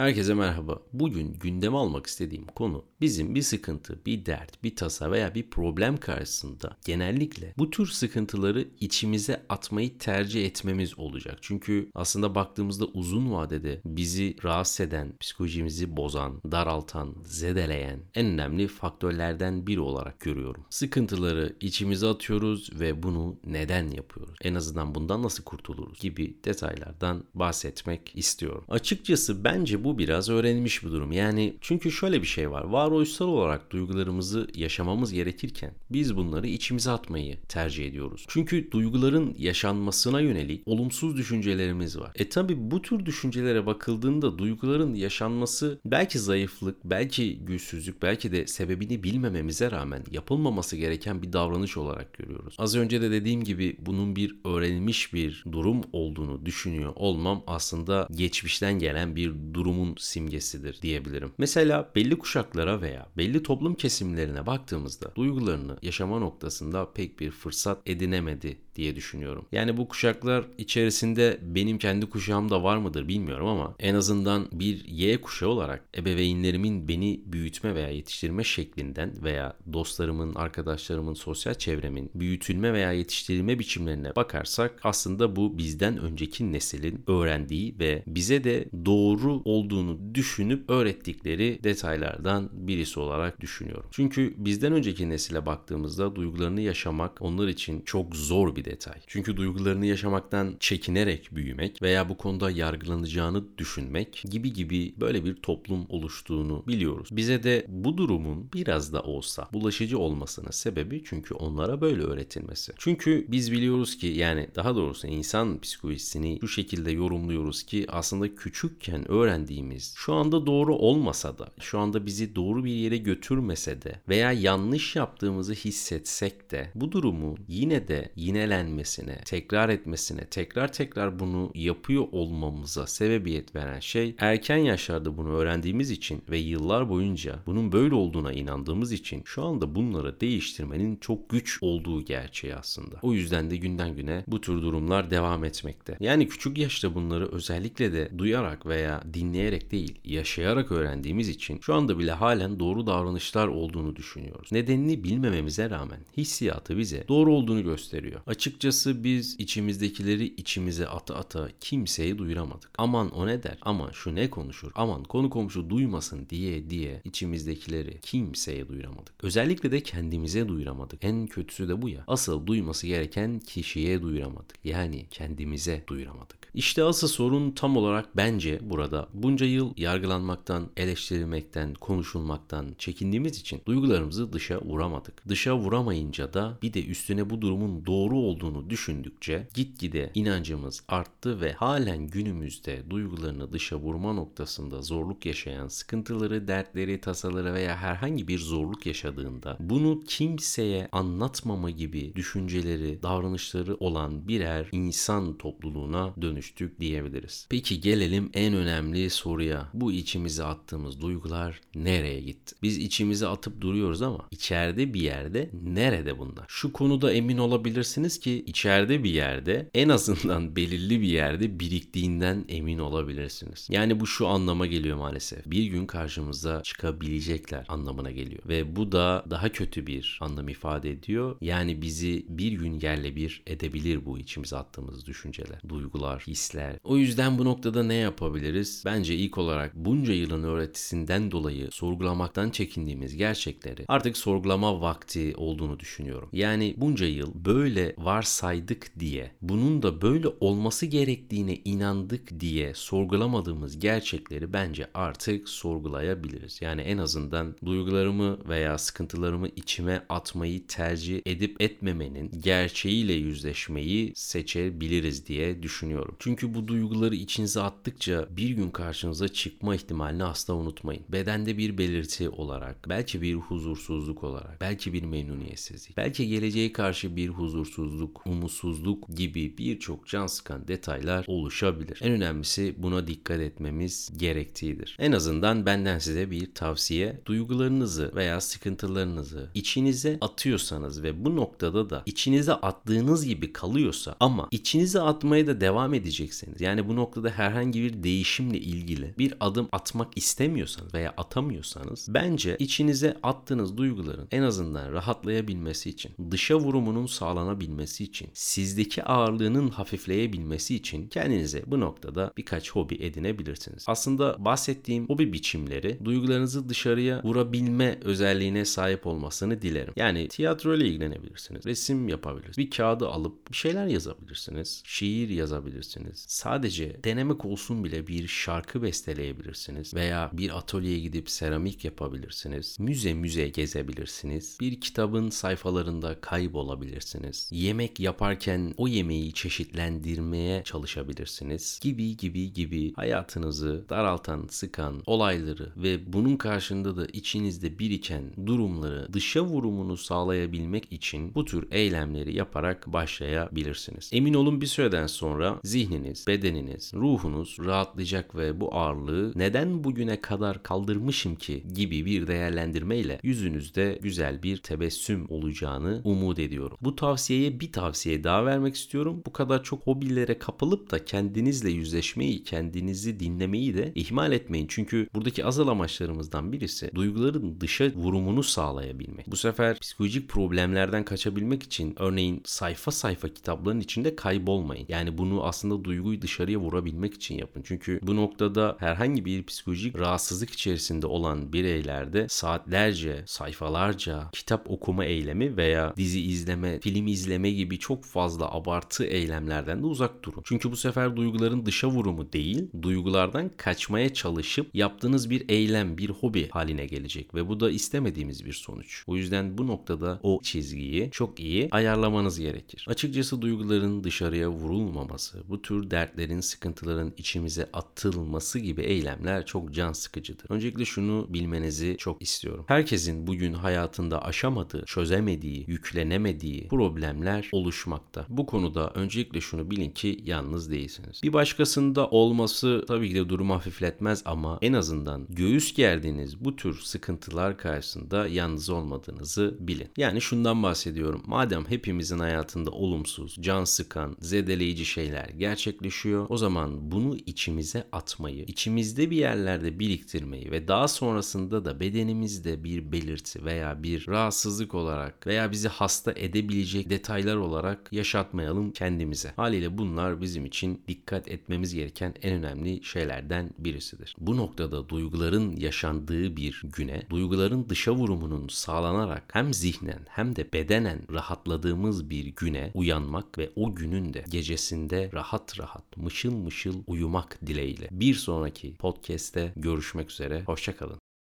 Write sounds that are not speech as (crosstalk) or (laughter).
Herkese merhaba. Bugün gündeme almak istediğim konu bizim bir sıkıntı, bir dert, bir tasa veya bir problem karşısında genellikle bu tür sıkıntıları içimize atmayı tercih etmemiz olacak. Çünkü aslında baktığımızda uzun vadede bizi rahatsız eden, psikolojimizi bozan, daraltan, zedeleyen en önemli faktörlerden biri olarak görüyorum. Sıkıntıları içimize atıyoruz ve bunu neden yapıyoruz? En azından bundan nasıl kurtuluruz gibi detaylardan bahsetmek istiyorum. Açıkçası bence bu biraz öğrenilmiş bir durum. Yani çünkü şöyle bir şey var. Varoluşsal olarak duygularımızı yaşamamız gerekirken biz bunları içimize atmayı tercih ediyoruz. Çünkü duyguların yaşanmasına yönelik olumsuz düşüncelerimiz var. E tabi bu tür düşüncelere bakıldığında duyguların yaşanması belki zayıflık, belki güçsüzlük, belki de sebebini bilmememize rağmen yapılmaması gereken bir davranış olarak görüyoruz. Az önce de dediğim gibi bunun bir öğrenilmiş bir durum olduğunu düşünüyor olmam aslında geçmişten gelen bir durumun simgesidir diyebilirim. Mesela belli kuşaklara veya belli toplum kesimlerine baktığımızda duygularını yaşama noktasında pek bir fırsat edinemedi diye düşünüyorum. Yani bu kuşaklar içerisinde benim kendi kuşağım da var mıdır bilmiyorum ama en azından bir Y kuşağı olarak ebeveynlerimin beni büyütme veya yetiştirme şeklinden veya dostlarımın, arkadaşlarımın, sosyal çevremin büyütülme veya yetiştirilme biçimlerine bakarsak aslında bu bizden önceki neslin öğrendiği ve bize de doğru olduğunu düşünüp öğrettikleri detaylardan birisi olarak düşünüyorum. Çünkü bizden önceki nesile baktığımızda duygularını yaşamak onlar için çok zor bir detay. Çünkü duygularını yaşamaktan çekinerek büyümek veya bu konuda yargılanacağını düşünmek gibi gibi böyle bir toplum oluştuğunu biliyoruz. Bize de bu durumun biraz da olsa bulaşıcı olmasının sebebi çünkü onlara böyle öğretilmesi. Çünkü biz biliyoruz ki yani daha doğrusu insan psikolojisini şu şekilde yorumluyoruz ki aslında küçükken öğrendiğimiz şu anda doğru olmasa da şu anda bizi doğru bir yere götürmese de veya yanlış yaptığımızı hissetsek de bu durumu yine de yinelenmesine, tekrar etmesine, tekrar tekrar bunu yapıyor olmamıza sebebiyet veren şey erken yaşlarda bunu öğrendiğimiz için ve yıllar boyunca bunun böyle olduğuna inandığımız için şu anda bunları değiştirmenin çok güç olduğu gerçeği aslında. O yüzden de günden güne bu tür durumlar devam etmekte. Yani küçük yaşta bunları özellikle de duyarak veya dinleyerek değil, yaşayarak öğrendiğimiz için şu anda bile halen doğru davranışlar olduğunu düşünüyoruz. Nedenini bilmememize rağmen hissiyatı bize doğru olduğunu gösteriyor. Açıkçası biz içimizdekileri içimize ata ata kimseye duyuramadık. Aman o ne der, aman şu ne konuşur, aman konu komşu duymasın diye diye içimizdekileri kimseye duyuramadık. Özellikle de kendimize duyuramadık. En kötüsü de bu ya. Asıl duyması gereken kişiye duyuramadık. Yani kendimize duyuramadık. İşte asıl sorun tam olarak bence burada bunca yıl yargılanmaktan, eleştirilmekten, konuşulmaktan çekindiğimiz için duygularımızı dışa vuramadık. Dışa vuramayınca da bir de üstüne bu durumun doğru olduğunu düşündükçe gitgide inancımız arttı ve halen günümüzde duygularını dışa vurma noktasında zorluk yaşayan, sıkıntıları, dertleri, tasaları veya herhangi bir zorluk yaşadığında bunu kimseye anlatmama gibi düşünceleri, davranışları olan birer insan topluluğuna dönüştük diyebiliriz. Peki gelelim en önemli soruya. Bu içimize attığımız duygular nereye gitti? Biz içimize atıp duruyoruz ama içeride bir yerde nerede bunlar? Şu konuda emin olabilirsiniz ki içeride bir yerde en azından (laughs) belirli bir yerde biriktiğinden emin olabilirsiniz. Yani bu şu anlama geliyor maalesef. Bir gün karşımıza çıkabilecekler anlamına geliyor. Ve bu da daha kötü bir anlam ifade ediyor. Yani bizi bir gün yerle bir edebilir bu içimize attığımız düşünceler, duygular, hisler. O yüzden bu noktada ne yapabiliriz? Bence ilk olarak bunca yılın öğretisinden dolayı sorgulamaktan çekindiğimiz gerçekleri artık sorgulama vakti olduğunu düşünüyorum. Yani bunca yıl böyle varsaydık diye, bunun da böyle olması gerektiğine inandık diye sorgulamadığımız gerçekleri bence artık sorgulayabiliriz. Yani en azından duygularımı veya sıkıntılarımı içime atmayı tercih edip etmemenin gerçeğiyle yüzleşmeyi seçebiliriz diye düşünüyorum. Çünkü bu duyguları içinize attıkça bir gün karşınıza çıkma ihtimalini asla unutmayın. Bedende bir belirti olarak, belki bir huzursuzluk olarak, belki bir memnuniyetsizlik, belki geleceğe karşı bir huzursuzluk huzursuzluk, umutsuzluk gibi birçok can sıkan detaylar oluşabilir. En önemlisi buna dikkat etmemiz gerektiğidir. En azından benden size bir tavsiye. Duygularınızı veya sıkıntılarınızı içinize atıyorsanız ve bu noktada da içinize attığınız gibi kalıyorsa ama içinize atmaya da devam edecekseniz yani bu noktada herhangi bir değişimle ilgili bir adım atmak istemiyorsanız veya atamıyorsanız bence içinize attığınız duyguların en azından rahatlayabilmesi için, dışa vurumunun sağlanabilmesi için, sizdeki ağırlığının hafifleyebilmesi için kendinize bu noktada birkaç hobi edinebilirsiniz. Aslında bahsettiğim hobi biçimleri duygularınızı dışarıya vurabilme özelliğine sahip olmasını dilerim. Yani tiyatro ile ilgilenebilirsiniz, resim yapabilirsiniz, bir kağıdı alıp bir şeyler yazabilirsiniz, şiir yazabilirsiniz. Sadece denemek olsun bile bir şarkı besteleyebilirsiniz veya bir atölyeye gidip seramik yapabilirsiniz. Müze müze gezebilirsiniz. Bir kitabın sayfalarında kaybolabilirsiniz. Yemek yaparken o yemeği çeşitlendirmeye çalışabilirsiniz. Gibi gibi gibi hayatınızı daraltan, sıkan olayları ve bunun karşında da içinizde biriken durumları dışa vurumunu sağlayabilmek için bu tür eylemleri yaparak başlayabilirsiniz. Emin olun bir süreden sonra zihniniz, bedeniniz, ruhunuz rahatlayacak ve bu ağırlığı neden bugüne kadar kaldırmışım ki gibi bir değerlendirmeyle yüzünüzde güzel bir tebessüm olacağını umut ediyorum. Bu tavsiyeye bir tavsiye daha vermek istiyorum. Bu kadar çok hobilere kapılıp da kendinizle yüzleşmeyi, kendinizi dinlemeyi de ihmal etmeyin. Çünkü buradaki asıl amaçlarımızdan birisi duyguların dışa vurumunu sağlayabilmek. Bu sefer psikolojik problemlerden kaçabilmek için örneğin sayfa sayfa kitapların içinde kaybolmayın. Yani bunu aslında duyguyu dışarıya vurabilmek için yapın. Çünkü bu noktada herhangi bir psikolojik rahatsızlık içerisinde olan bireylerde saatlerce, sayfalarca kitap okuma eylemi veya dizi izleme, film izleme gibi çok fazla abartı eylemlerden de uzak durun. Çünkü bu sefer duyguların dışa vurumu değil, duygulardan kaçmaya çalışıp yaptığınız bir eylem, bir hobi haline gelecek ve bu da istemediğimiz bir sonuç. O yüzden bu noktada o çizgiyi çok iyi ayarlamanız gerekir. Açıkçası duyguların dışarıya vurulmaması, bu tür dertlerin, sıkıntıların içimize atılması gibi eylemler çok can sıkıcıdır. Öncelikle şunu bilmenizi çok istiyorum. Herkesin bugün hayatında aşamadığı, çözemediği, yüklenemediği problemler oluşmakta. Bu konuda öncelikle şunu bilin ki yalnız değilsiniz. Bir başkasında olması tabii ki de durumu hafifletmez ama en azından göğüs gerdiğiniz bu tür sıkıntılar karşısında yalnız olmadığınızı bilin. Yani şundan bahsediyorum. Madem hepimizin hayatında olumsuz, can sıkan, zedeleyici şeyler gerçekleşiyor, o zaman bunu içimize atmayı, içimizde bir yerlerde biriktirmeyi ve daha sonrasında da bedenimizde bir belirti veya bir rahatsızlık olarak veya bizi hasta edebilecek detaylar olarak yaşatmayalım kendimize. Haliyle bunlar bizim için dikkat etmemiz gereken en önemli şeylerden birisidir. Bu noktada duyguların yaşandığı bir güne, duyguların dışa vurumunun sağlanarak hem zihnen hem de bedenen rahatladığımız bir güne uyanmak ve o günün de gecesinde rahat rahat mışıl mışıl uyumak dileğiyle. Bir sonraki podcast'te görüşmek üzere. Hoşçakalın.